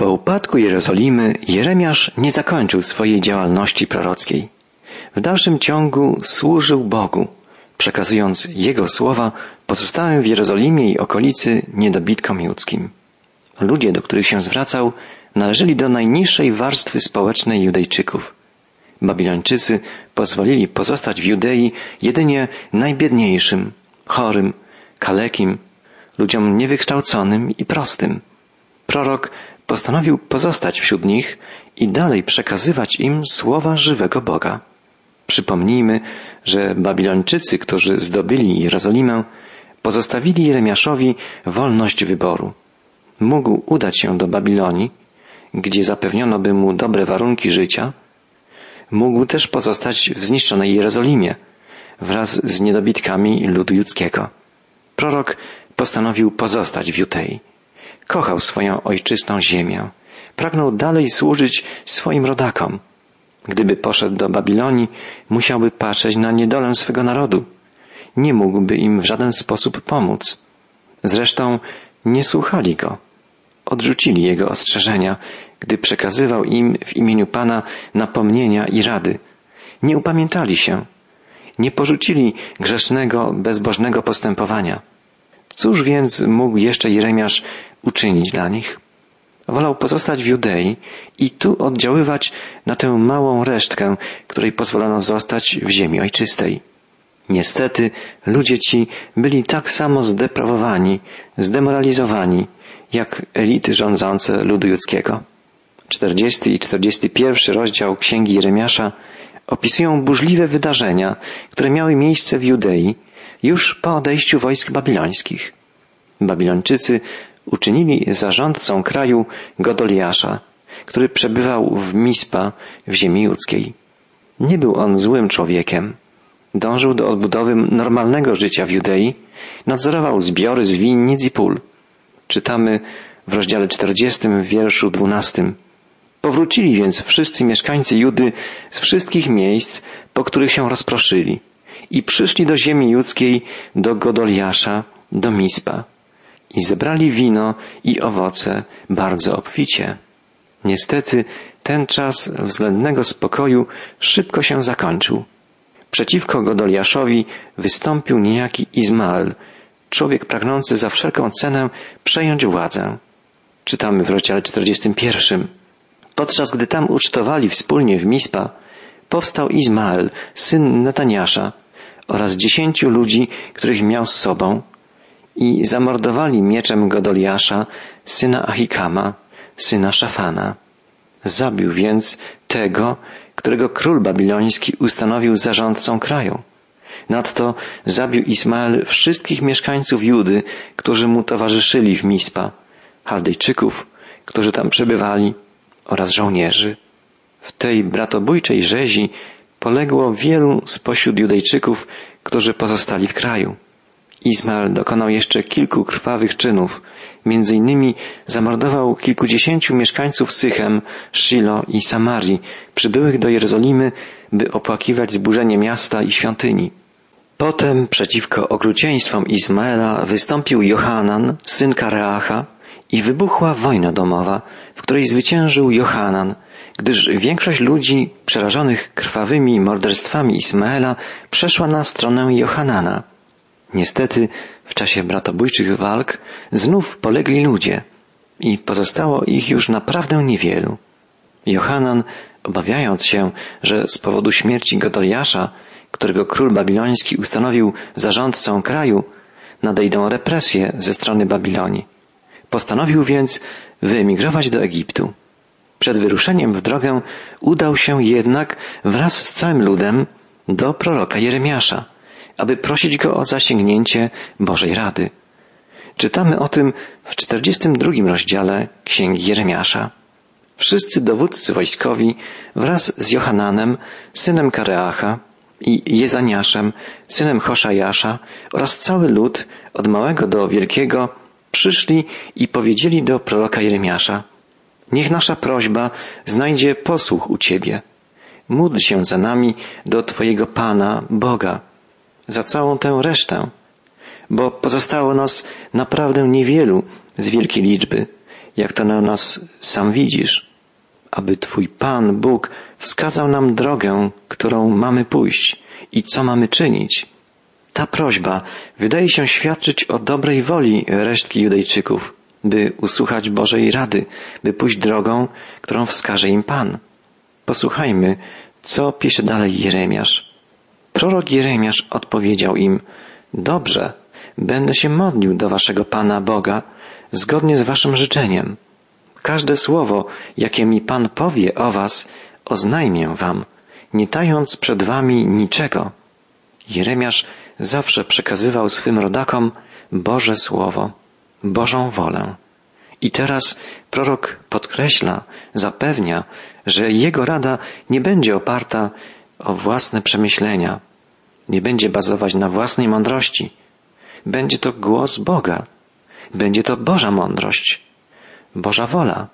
Po upadku Jerozolimy Jeremiasz nie zakończył swojej działalności prorockiej. W dalszym ciągu służył Bogu, przekazując Jego słowa pozostałym w Jerozolimie i okolicy niedobitkom judzkim. Ludzie, do których się zwracał, należeli do najniższej warstwy społecznej Judejczyków. Babilończycy pozwolili pozostać w Judei jedynie najbiedniejszym, chorym, kalekim, ludziom niewykształconym i prostym. Prorok postanowił pozostać wśród nich i dalej przekazywać im słowa żywego Boga. Przypomnijmy, że Babilończycy, którzy zdobyli Jerozolimę, pozostawili Jeremiaszowi wolność wyboru. Mógł udać się do Babilonii, gdzie zapewniono by mu dobre warunki życia, mógł też pozostać w zniszczonej Jerozolimie wraz z niedobitkami ludu judzkiego. Prorok postanowił pozostać w Jutei. Kochał swoją ojczystą ziemię. Pragnął dalej służyć swoim rodakom. Gdyby poszedł do Babilonii, musiałby patrzeć na niedolę swego narodu. Nie mógłby im w żaden sposób pomóc. Zresztą nie słuchali go. Odrzucili jego ostrzeżenia, gdy przekazywał im w imieniu Pana napomnienia i rady. Nie upamiętali się. Nie porzucili grzesznego, bezbożnego postępowania. Cóż więc mógł jeszcze Jeremiasz uczynić dla nich? Wolał pozostać w Judei i tu oddziaływać na tę małą resztkę, której pozwolono zostać w ziemi ojczystej. Niestety ludzie ci byli tak samo zdeprawowani, zdemoralizowani, jak elity rządzące ludu judzkiego. 40 i 41 rozdział Księgi Jeremiasza opisują burzliwe wydarzenia, które miały miejsce w Judei już po odejściu wojsk babilońskich. Babilończycy uczynili zarządcą kraju Godoliasza, który przebywał w Mispa w ziemi judzkiej. Nie był on złym człowiekiem. Dążył do odbudowy normalnego życia w Judei, nadzorował zbiory z winnic i pól. Czytamy w rozdziale 40 w wierszu 12. Powrócili więc wszyscy mieszkańcy Judy z wszystkich miejsc, po których się rozproszyli i przyszli do ziemi judzkiej, do Godoliasza, do Mispa i zebrali wino i owoce bardzo obficie. Niestety ten czas względnego spokoju szybko się zakończył. Przeciwko Godoliaszowi wystąpił niejaki Izmael, człowiek pragnący za wszelką cenę przejąć władzę. Czytamy w rozdziale 41. Podczas gdy tam ucztowali wspólnie w Mispa, powstał Izmael, syn Netaniasza oraz dziesięciu ludzi, których miał z sobą i zamordowali mieczem Godoliasza, syna Achikama, syna Szafana. Zabił więc tego, którego król babiloński ustanowił zarządcą kraju. Nadto zabił Ismael wszystkich mieszkańców Judy, którzy mu towarzyszyli w Mispa, Chaldejczyków, którzy tam przebywali, oraz żołnierzy. W tej bratobójczej rzezi poległo wielu spośród Judejczyków, którzy pozostali w kraju. Izmael dokonał jeszcze kilku krwawych czynów. Między innymi zamordował kilkudziesięciu mieszkańców Sychem, Shilo i Samarii, przybyłych do Jerozolimy, by opłakiwać zburzenie miasta i świątyni. Potem przeciwko okrucieństwom Izmaela wystąpił Johanan, syn Kareacha, i wybuchła wojna domowa, w której zwyciężył Johanan, gdyż większość ludzi przerażonych krwawymi morderstwami Ismaela przeszła na stronę Johanana. Niestety w czasie bratobójczych walk znów polegli ludzie i pozostało ich już naprawdę niewielu. Johanan, obawiając się, że z powodu śmierci Godoliasza, którego król babiloński ustanowił zarządcą kraju, nadejdą represje ze strony Babilonii. Postanowił więc wyemigrować do Egiptu. Przed wyruszeniem w drogę udał się jednak wraz z całym ludem do proroka Jeremiasza, aby prosić go o zasięgnięcie Bożej Rady. Czytamy o tym w 42 rozdziale Księgi Jeremiasza. Wszyscy dowódcy wojskowi wraz z Johananem, synem Kareacha i Jezaniaszem, synem Hoszajasza oraz cały lud od małego do wielkiego przyszli i powiedzieli do proroka Jeremiasza, niech nasza prośba znajdzie posłuch u Ciebie. Módl się za nami do Twojego Pana, Boga, za całą tę resztę, bo pozostało nas naprawdę niewielu z wielkiej liczby, jak to na nas sam widzisz, aby Twój Pan Bóg wskazał nam drogę, którą mamy pójść i co mamy czynić. Ta prośba wydaje się świadczyć o dobrej woli resztki Judejczyków, by usłuchać Bożej rady, by pójść drogą, którą wskaże im Pan. Posłuchajmy, co pisze dalej Jeremiasz. Prorok Jeremiasz odpowiedział im, dobrze, będę się modlił do waszego Pana Boga, zgodnie z waszym życzeniem. Każde słowo, jakie mi Pan powie o was, oznajmię wam, nie tając przed wami niczego. Jeremiasz zawsze przekazywał swym rodakom Boże Słowo, Bożą wolę. I teraz prorok podkreśla, zapewnia, że jego rada nie będzie oparta o własne przemyślenia, nie będzie bazować na własnej mądrości. Będzie to głos Boga, będzie to Boża mądrość, Boża wola.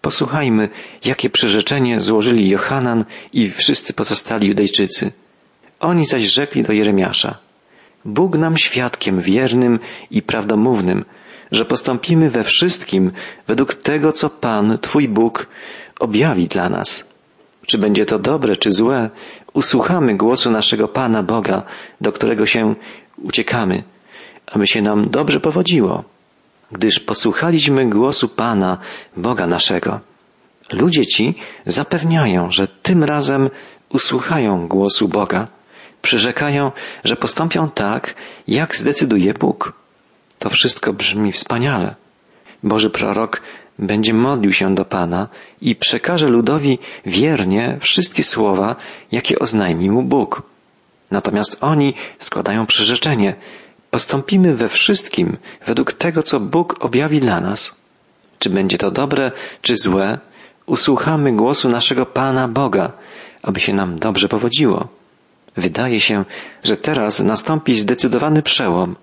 Posłuchajmy, jakie przyrzeczenie złożyli Johanan i wszyscy pozostali Judejczycy. Oni zaś rzekli do Jeremiasza, Bóg nam świadkiem wiernym i prawdomównym, że postąpimy we wszystkim według tego, co Pan, Twój Bóg, objawi dla nas. Czy będzie to dobre, czy złe, usłuchamy głosu naszego Pana Boga, do którego się uciekamy, aby się nam dobrze powodziło, gdyż posłuchaliśmy głosu Pana, Boga naszego. Ludzie ci zapewniają, że tym razem usłuchają głosu Boga, przyrzekają, że postąpią tak, jak zdecyduje Bóg. To wszystko brzmi wspaniale. Boży prorok będzie modlił się do Pana i przekaże ludowi wiernie wszystkie słowa, jakie oznajmi mu Bóg. Natomiast oni składają przyrzeczenie. Postąpimy we wszystkim według tego, co Bóg objawi dla nas. Czy będzie to dobre, czy złe, usłuchamy głosu naszego Pana Boga, aby się nam dobrze powodziło. Wydaje się, że teraz nastąpi zdecydowany przełom,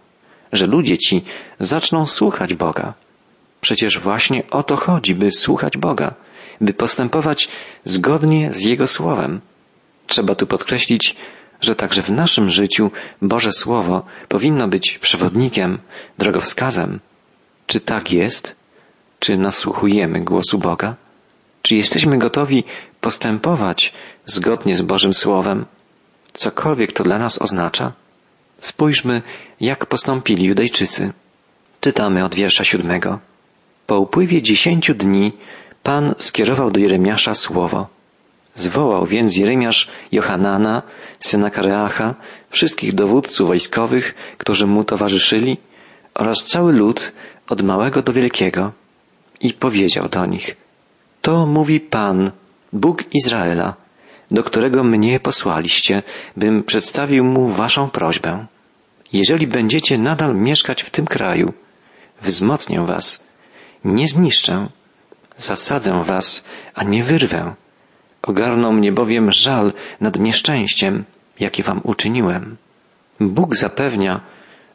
że ludzie ci zaczną słuchać Boga. Przecież właśnie o to chodzi, by słuchać Boga, by postępować zgodnie z Jego Słowem. Trzeba tu podkreślić, że także w naszym życiu Boże Słowo powinno być przewodnikiem, drogowskazem. Czy tak jest? Czy nasłuchujemy głosu Boga? Czy jesteśmy gotowi postępować zgodnie z Bożym Słowem? Cokolwiek to dla nas oznacza? Spójrzmy, jak postąpili Judejczycy. Czytamy od wiersza siódmego. Po upływie dziesięciu dni Pan skierował do Jeremiasza słowo. Zwołał więc Jeremiasz Johanana, syna Kareacha, wszystkich dowódców wojskowych, którzy mu towarzyszyli, oraz cały lud, od małego do wielkiego, i powiedział do nich, to mówi Pan, Bóg Izraela, do którego mnie posłaliście, bym przedstawił mu waszą prośbę. Jeżeli będziecie nadal mieszkać w tym kraju, wzmocnię was, nie zniszczę, zasadzę was, a nie wyrwę. Ogarnął mnie bowiem żal nad nieszczęściem, jakie wam uczyniłem. Bóg zapewnia,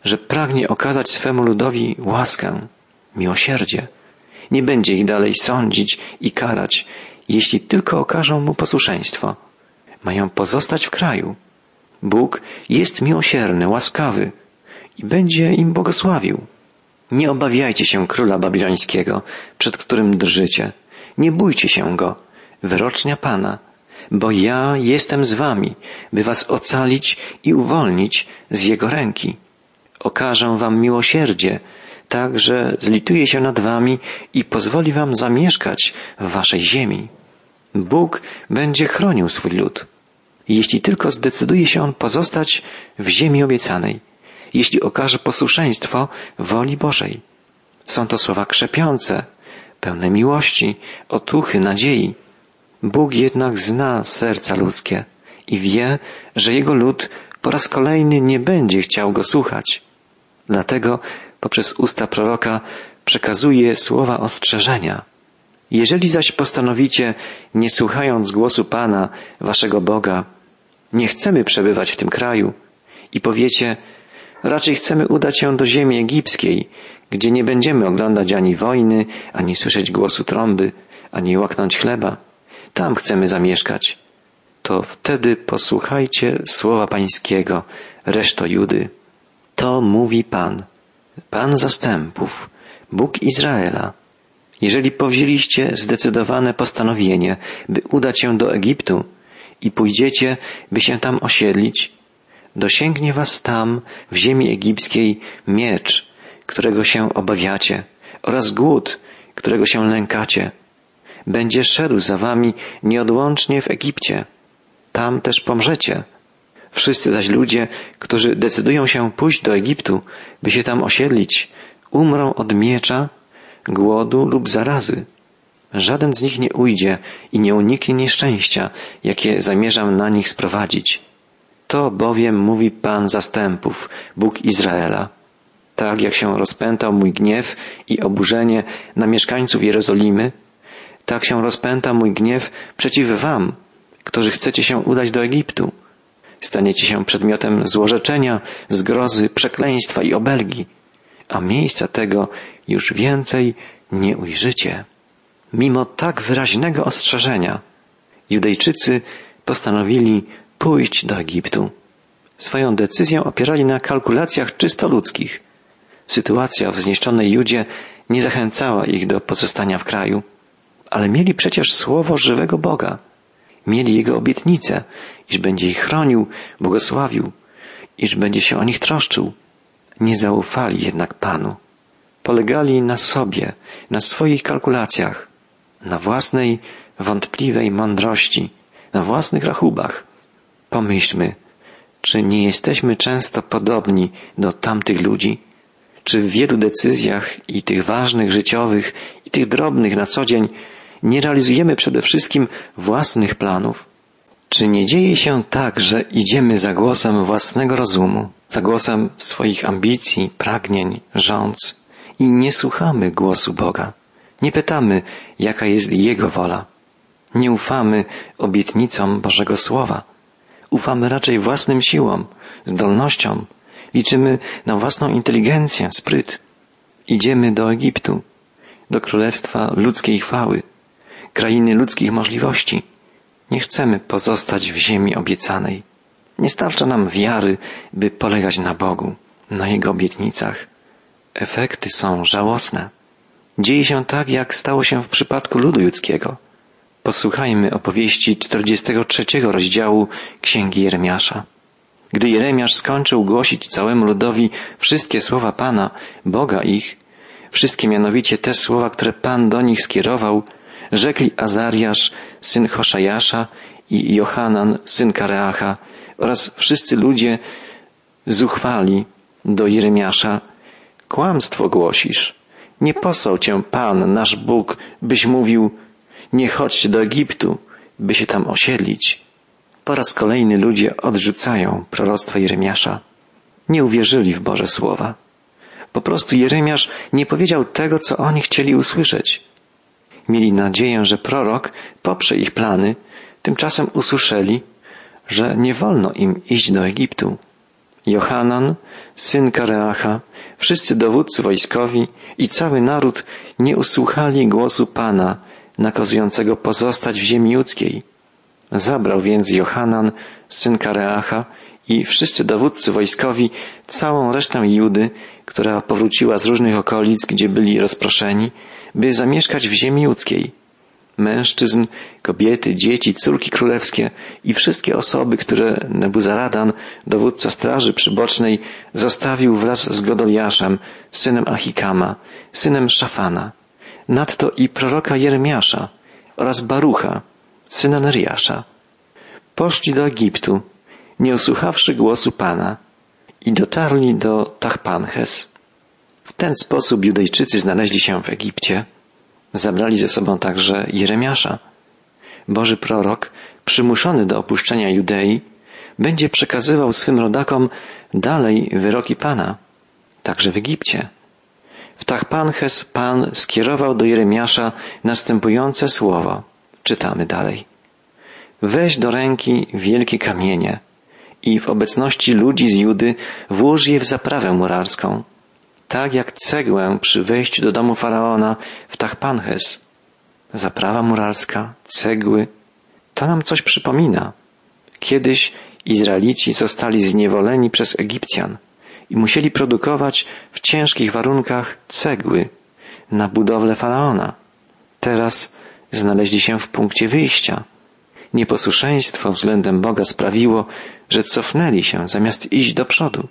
że pragnie okazać swemu ludowi łaskę, miłosierdzie. Nie będzie ich dalej sądzić i karać, jeśli tylko okażą mu posłuszeństwo. Mają pozostać w kraju. Bóg jest miłosierny, łaskawy i będzie im błogosławił. Nie obawiajcie się króla babilońskiego, przed którym drżycie. Nie bójcie się go, wyrocznia Pana, bo ja jestem z wami, by was ocalić i uwolnić z jego ręki. Okażę wam miłosierdzie, tak że zlituje się nad wami i pozwoli wam zamieszkać w waszej ziemi. Bóg będzie chronił swój lud, jeśli tylko zdecyduje się on pozostać w ziemi obiecanej, jeśli okaże posłuszeństwo woli Bożej. Są to słowa krzepiące, pełne miłości, otuchy, nadziei. Bóg jednak zna serca ludzkie i wie, że jego lud po raz kolejny nie będzie chciał go słuchać. Dlatego poprzez usta proroka przekazuje słowa ostrzeżenia. Jeżeli zaś postanowicie, nie słuchając głosu Pana, waszego Boga, nie chcemy przebywać w tym kraju i powiecie, raczej chcemy udać się do ziemi egipskiej, gdzie nie będziemy oglądać ani wojny, ani słyszeć głosu trąby, ani łaknąć chleba. Tam chcemy zamieszkać. To wtedy posłuchajcie słowa Pańskiego, reszto Judy. To mówi Pan, Pan zastępów, Bóg Izraela. Jeżeli powzięliście zdecydowane postanowienie, by udać się do Egiptu i pójdziecie, by się tam osiedlić, dosięgnie was tam, w ziemi egipskiej, miecz, którego się obawiacie, oraz głód, którego się lękacie. Będzie szedł za wami nieodłącznie w Egipcie. Tam też pomrzecie. Wszyscy zaś ludzie, którzy decydują się pójść do Egiptu, by się tam osiedlić, umrą od miecza, głodu lub zarazy. Żaden z nich nie ujdzie i nie uniknie nieszczęścia, jakie zamierzam na nich sprowadzić. To bowiem mówi Pan zastępów, Bóg Izraela. Tak jak się rozpętał mój gniew i oburzenie na mieszkańców Jerozolimy, tak się rozpęta mój gniew przeciw wam, którzy chcecie się udać do Egiptu. Staniecie się przedmiotem złorzeczenia, zgrozy, przekleństwa i obelgi, a miejsca tego już więcej nie ujrzycie. Mimo tak wyraźnego ostrzeżenia, Judejczycy postanowili pójść do Egiptu. Swoją decyzję opierali na kalkulacjach czysto ludzkich. Sytuacja w zniszczonej Judzie nie zachęcała ich do pozostania w kraju, ale mieli przecież słowo żywego Boga. Mieli Jego obietnicę, iż będzie ich chronił, błogosławił, iż będzie się o nich troszczył. Nie zaufali jednak Panu. Polegali na sobie, na swoich kalkulacjach, na własnej wątpliwej mądrości, na własnych rachubach. Pomyślmy, czy nie jesteśmy często podobni do tamtych ludzi? Czy w wielu decyzjach i tych ważnych, życiowych, i tych drobnych na co dzień nie realizujemy przede wszystkim własnych planów? Czy nie dzieje się tak, że idziemy za głosem własnego rozumu, za głosem swoich ambicji, pragnień, rządz i nie słuchamy głosu Boga? Nie pytamy, jaka jest Jego wola. Nie ufamy obietnicom Bożego Słowa. Ufamy raczej własnym siłom, zdolnościom. Liczymy na własną inteligencję, spryt. Idziemy do Egiptu, do królestwa ludzkiej chwały, krainy ludzkich możliwości. Nie chcemy pozostać w ziemi obiecanej. Nie starcza nam wiary, by polegać na Bogu, na Jego obietnicach. Efekty są żałosne. Dzieje się tak, jak stało się w przypadku ludu judzkiego. Posłuchajmy opowieści 43 rozdziału Księgi Jeremiasza. Gdy Jeremiasz skończył głosić całemu ludowi wszystkie słowa Pana, Boga ich, wszystkie mianowicie te słowa, które Pan do nich skierował, rzekli Azariasz, syn Hoszajasza i Johanan, syn Kareacha oraz wszyscy ludzie zuchwali do Jeremiasza, kłamstwo głosisz. Nie posłał cię Pan, nasz Bóg, byś mówił, nie chodźcie do Egiptu, by się tam osiedlić. Po raz kolejny ludzie odrzucają proroctwo Jeremiasza. Nie uwierzyli w Boże słowa. Po prostu Jeremiasz nie powiedział tego, co oni chcieli usłyszeć. Mieli nadzieję, że prorok poprze ich plany, tymczasem usłyszeli, że nie wolno im iść do Egiptu. Johanan, syn Kareacha, wszyscy dowódcy wojskowi i cały naród nie usłuchali głosu Pana, nakazującego pozostać w ziemi ludzkiej. Zabrał więc Johanan, syn Kareacha i wszyscy dowódcy wojskowi całą resztę Judy, która powróciła z różnych okolic, gdzie byli rozproszeni, by zamieszkać w ziemi ludzkiej. Mężczyzn, kobiety, dzieci, córki królewskie i wszystkie osoby, które Nebuzaradan, dowódca straży przybocznej, zostawił wraz z Godoliaszem, synem Achikama, synem Szafana nadto i proroka Jeremiasza oraz Barucha, syna Neriasza. Poszli do Egiptu, nie usłuchawszy głosu Pana i dotarli do Tachpanches. W ten sposób Judejczycy znaleźli się w Egipcie. Zabrali ze sobą także Jeremiasza. Boży prorok, przymuszony do opuszczenia Judei, będzie przekazywał swym rodakom dalej wyroki Pana, także w Egipcie. W Tachpanches Pan skierował do Jeremiasza następujące słowo. Czytamy dalej. Weź do ręki wielkie kamienie i w obecności ludzi z Judy włóż je w zaprawę murarską, tak jak cegłę przy wejściu do domu Faraona w Tachpanches. Zaprawa murarska, cegły, to nam coś przypomina. Kiedyś Izraelici zostali zniewoleni przez Egipcjan – i musieli produkować w ciężkich warunkach cegły na budowlę faraona. Teraz znaleźli się w punkcie wyjścia. Nieposłuszeństwo względem Boga sprawiło, że cofnęli się zamiast iść do przodu.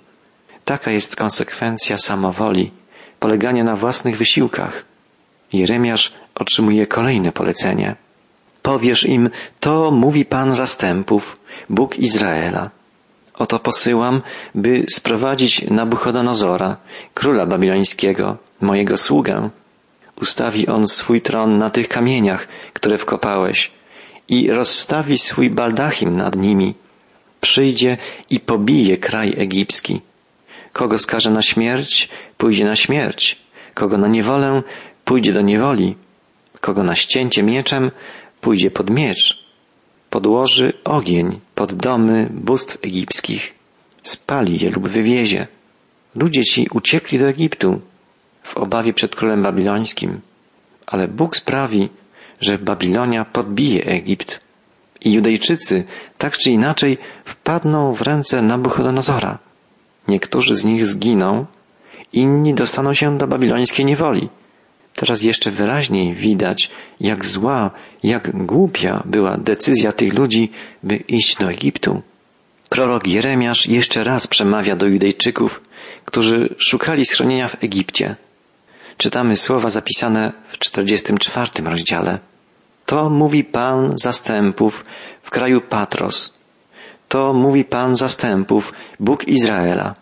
Taka jest konsekwencja samowoli, polegania na własnych wysiłkach. Jeremiasz otrzymuje kolejne polecenie. Powiesz im, to mówi Pan zastępów, Bóg Izraela. Oto posyłam, by sprowadzić Nabuchodonozora, króla babilońskiego, mojego sługę. Ustawi on swój tron na tych kamieniach, które wkopałeś i rozstawi swój baldachim nad nimi. Przyjdzie i pobije kraj egipski. Kogo skaże na śmierć, pójdzie na śmierć. Kogo na niewolę, pójdzie do niewoli. Kogo na ścięcie mieczem, pójdzie pod miecz. Podłoży ogień pod domy bóstw egipskich. Spali je lub wywiezie. Ludzie ci uciekli do Egiptu w obawie przed królem babilońskim. Ale Bóg sprawi, że Babilonia podbije Egipt i Judejczycy tak czy inaczej wpadną w ręce Nabuchodonozora. Niektórzy z nich zginą, inni dostaną się do babilońskiej niewoli. Teraz jeszcze wyraźniej widać, jak zła, jak głupia była decyzja tych ludzi, by iść do Egiptu. Prorok Jeremiasz jeszcze raz przemawia do Judejczyków, którzy szukali schronienia w Egipcie. Czytamy słowa zapisane w 44 rozdziale. To mówi Pan zastępów w kraju Patros. To mówi Pan zastępów, Bóg Izraela.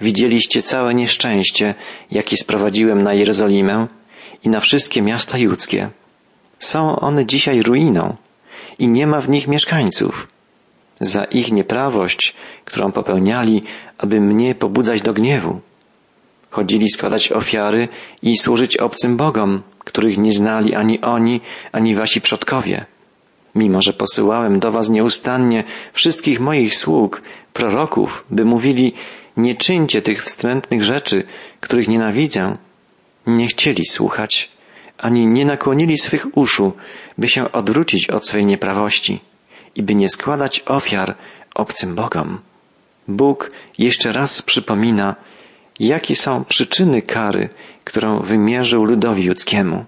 Widzieliście całe nieszczęście, jakie sprowadziłem na Jerozolimę i na wszystkie miasta judzkie. Są one dzisiaj ruiną i nie ma w nich mieszkańców. Za ich nieprawość, którą popełniali, aby mnie pobudzać do gniewu. Chodzili składać ofiary i służyć obcym bogom, których nie znali ani oni, ani wasi przodkowie. Mimo, że posyłałem do was nieustannie wszystkich moich sług, proroków, by mówili, nie czyńcie tych wstrętnych rzeczy, których nienawidzę, nie chcieli słuchać, ani nie nakłonili swych uszu, by się odwrócić od swej nieprawości i by nie składać ofiar obcym bogom. Bóg jeszcze raz przypomina, jakie są przyczyny kary, którą wymierzył ludowi judzkiemu.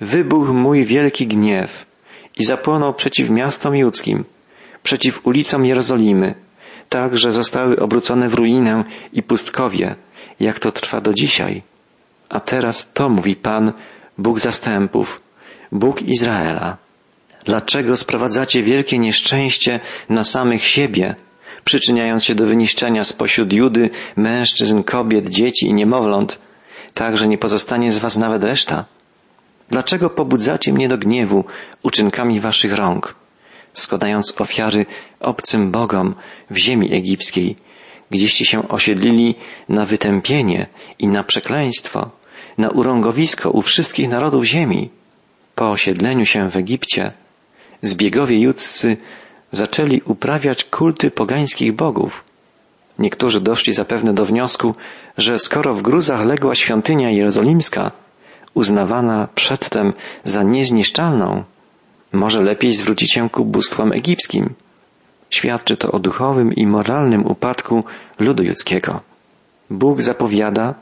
Wybuchł mój wielki gniew i zapłonął przeciw miastom judzkim, przeciw ulicom Jerozolimy, tak, że zostały obrócone w ruinę i pustkowie, jak to trwa do dzisiaj. A teraz to mówi Pan, Bóg zastępów, Bóg Izraela. Dlaczego sprowadzacie wielkie nieszczęście na samych siebie, przyczyniając się do wyniszczenia spośród Judy mężczyzn, kobiet, dzieci i niemowląt, tak że nie pozostanie z was nawet reszta? Dlaczego pobudzacie mnie do gniewu uczynkami waszych rąk, składając ofiary obcym bogom w ziemi egipskiej, gdzieście się osiedlili na wytępienie i na przekleństwo, na urągowisko u wszystkich narodów ziemi? Po osiedleniu się w Egipcie, zbiegowie judzcy zaczęli uprawiać kulty pogańskich bogów. Niektórzy doszli zapewne do wniosku, że skoro w gruzach legła świątynia jerozolimska, uznawana przedtem za niezniszczalną, może lepiej zwrócić się ku bóstwom egipskim. Świadczy to o duchowym i moralnym upadku ludu judzkiego. Bóg zapowiada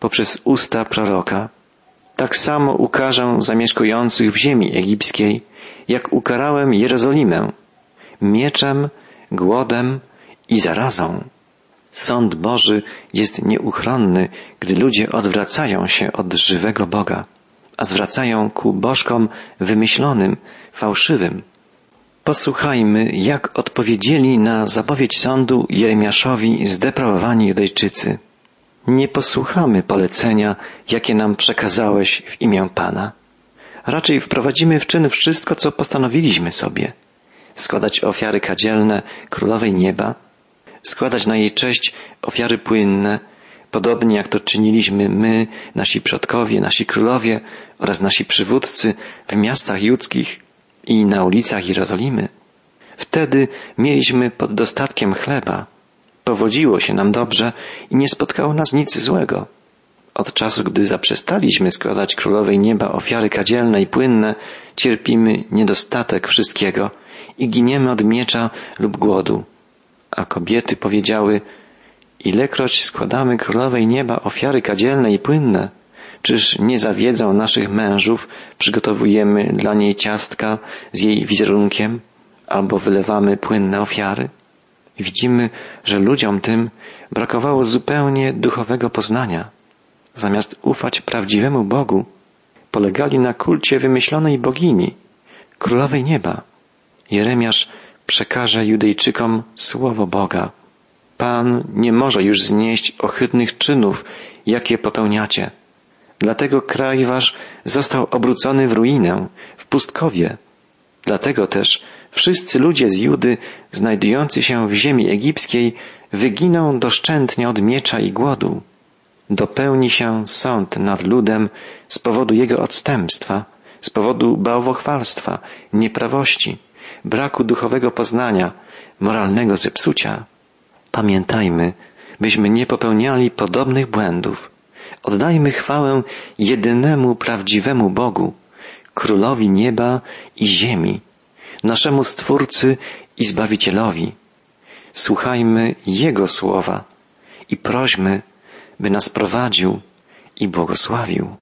poprzez usta proroka, tak samo ukażę zamieszkujących w ziemi egipskiej, jak ukarałem Jerozolimę, mieczem, głodem i zarazą. Sąd Boży jest nieuchronny, gdy ludzie odwracają się od żywego Boga, a zwracają ku bożkom wymyślonym, fałszywym. Posłuchajmy, jak odpowiedzieli na zapowiedź sądu Jeremiaszowi zdeprawowani Judejczycy. Nie posłuchamy polecenia, jakie nam przekazałeś w imię Pana. Raczej wprowadzimy w czyn wszystko, co postanowiliśmy sobie – składać ofiary kadzielne królowej nieba, składać na jej cześć ofiary płynne, podobnie jak to czyniliśmy my, nasi przodkowie, nasi królowie oraz nasi przywódcy w miastach judzkich i na ulicach Jerozolimy. Wtedy mieliśmy pod dostatkiem chleba, powodziło się nam dobrze i nie spotkało nas nic złego. Od czasu, gdy zaprzestaliśmy składać królowej nieba ofiary kadzielne i płynne, cierpimy niedostatek wszystkiego i giniemy od miecza lub głodu. A kobiety powiedziały, ilekroć składamy królowej nieba ofiary kadzielne i płynne, Czyż nie zawiedzą naszych mężów, przygotowujemy dla niej ciastka z jej wizerunkiem albo wylewamy płynne ofiary? Widzimy, że ludziom tym brakowało zupełnie duchowego poznania. Zamiast ufać prawdziwemu Bogu, polegali na kulcie wymyślonej bogini, królowej nieba. Jeremiasz przekaże Judejczykom słowo Boga. Pan nie może już znieść ohydnych czynów, jakie popełniacie. Dlatego kraj wasz został obrócony w ruinę, w pustkowie. Dlatego też wszyscy ludzie z Judy znajdujący się w ziemi egipskiej wyginą doszczętnie od miecza i głodu. Dopełni się sąd nad ludem z powodu jego odstępstwa, z powodu bałwochwalstwa, nieprawości, braku duchowego poznania, moralnego zepsucia. Pamiętajmy, byśmy nie popełniali podobnych błędów. Oddajmy chwałę jedynemu prawdziwemu Bogu, królowi nieba i ziemi, naszemu Stwórcy i Zbawicielowi. Słuchajmy Jego słowa i prośmy, by nas prowadził i błogosławił.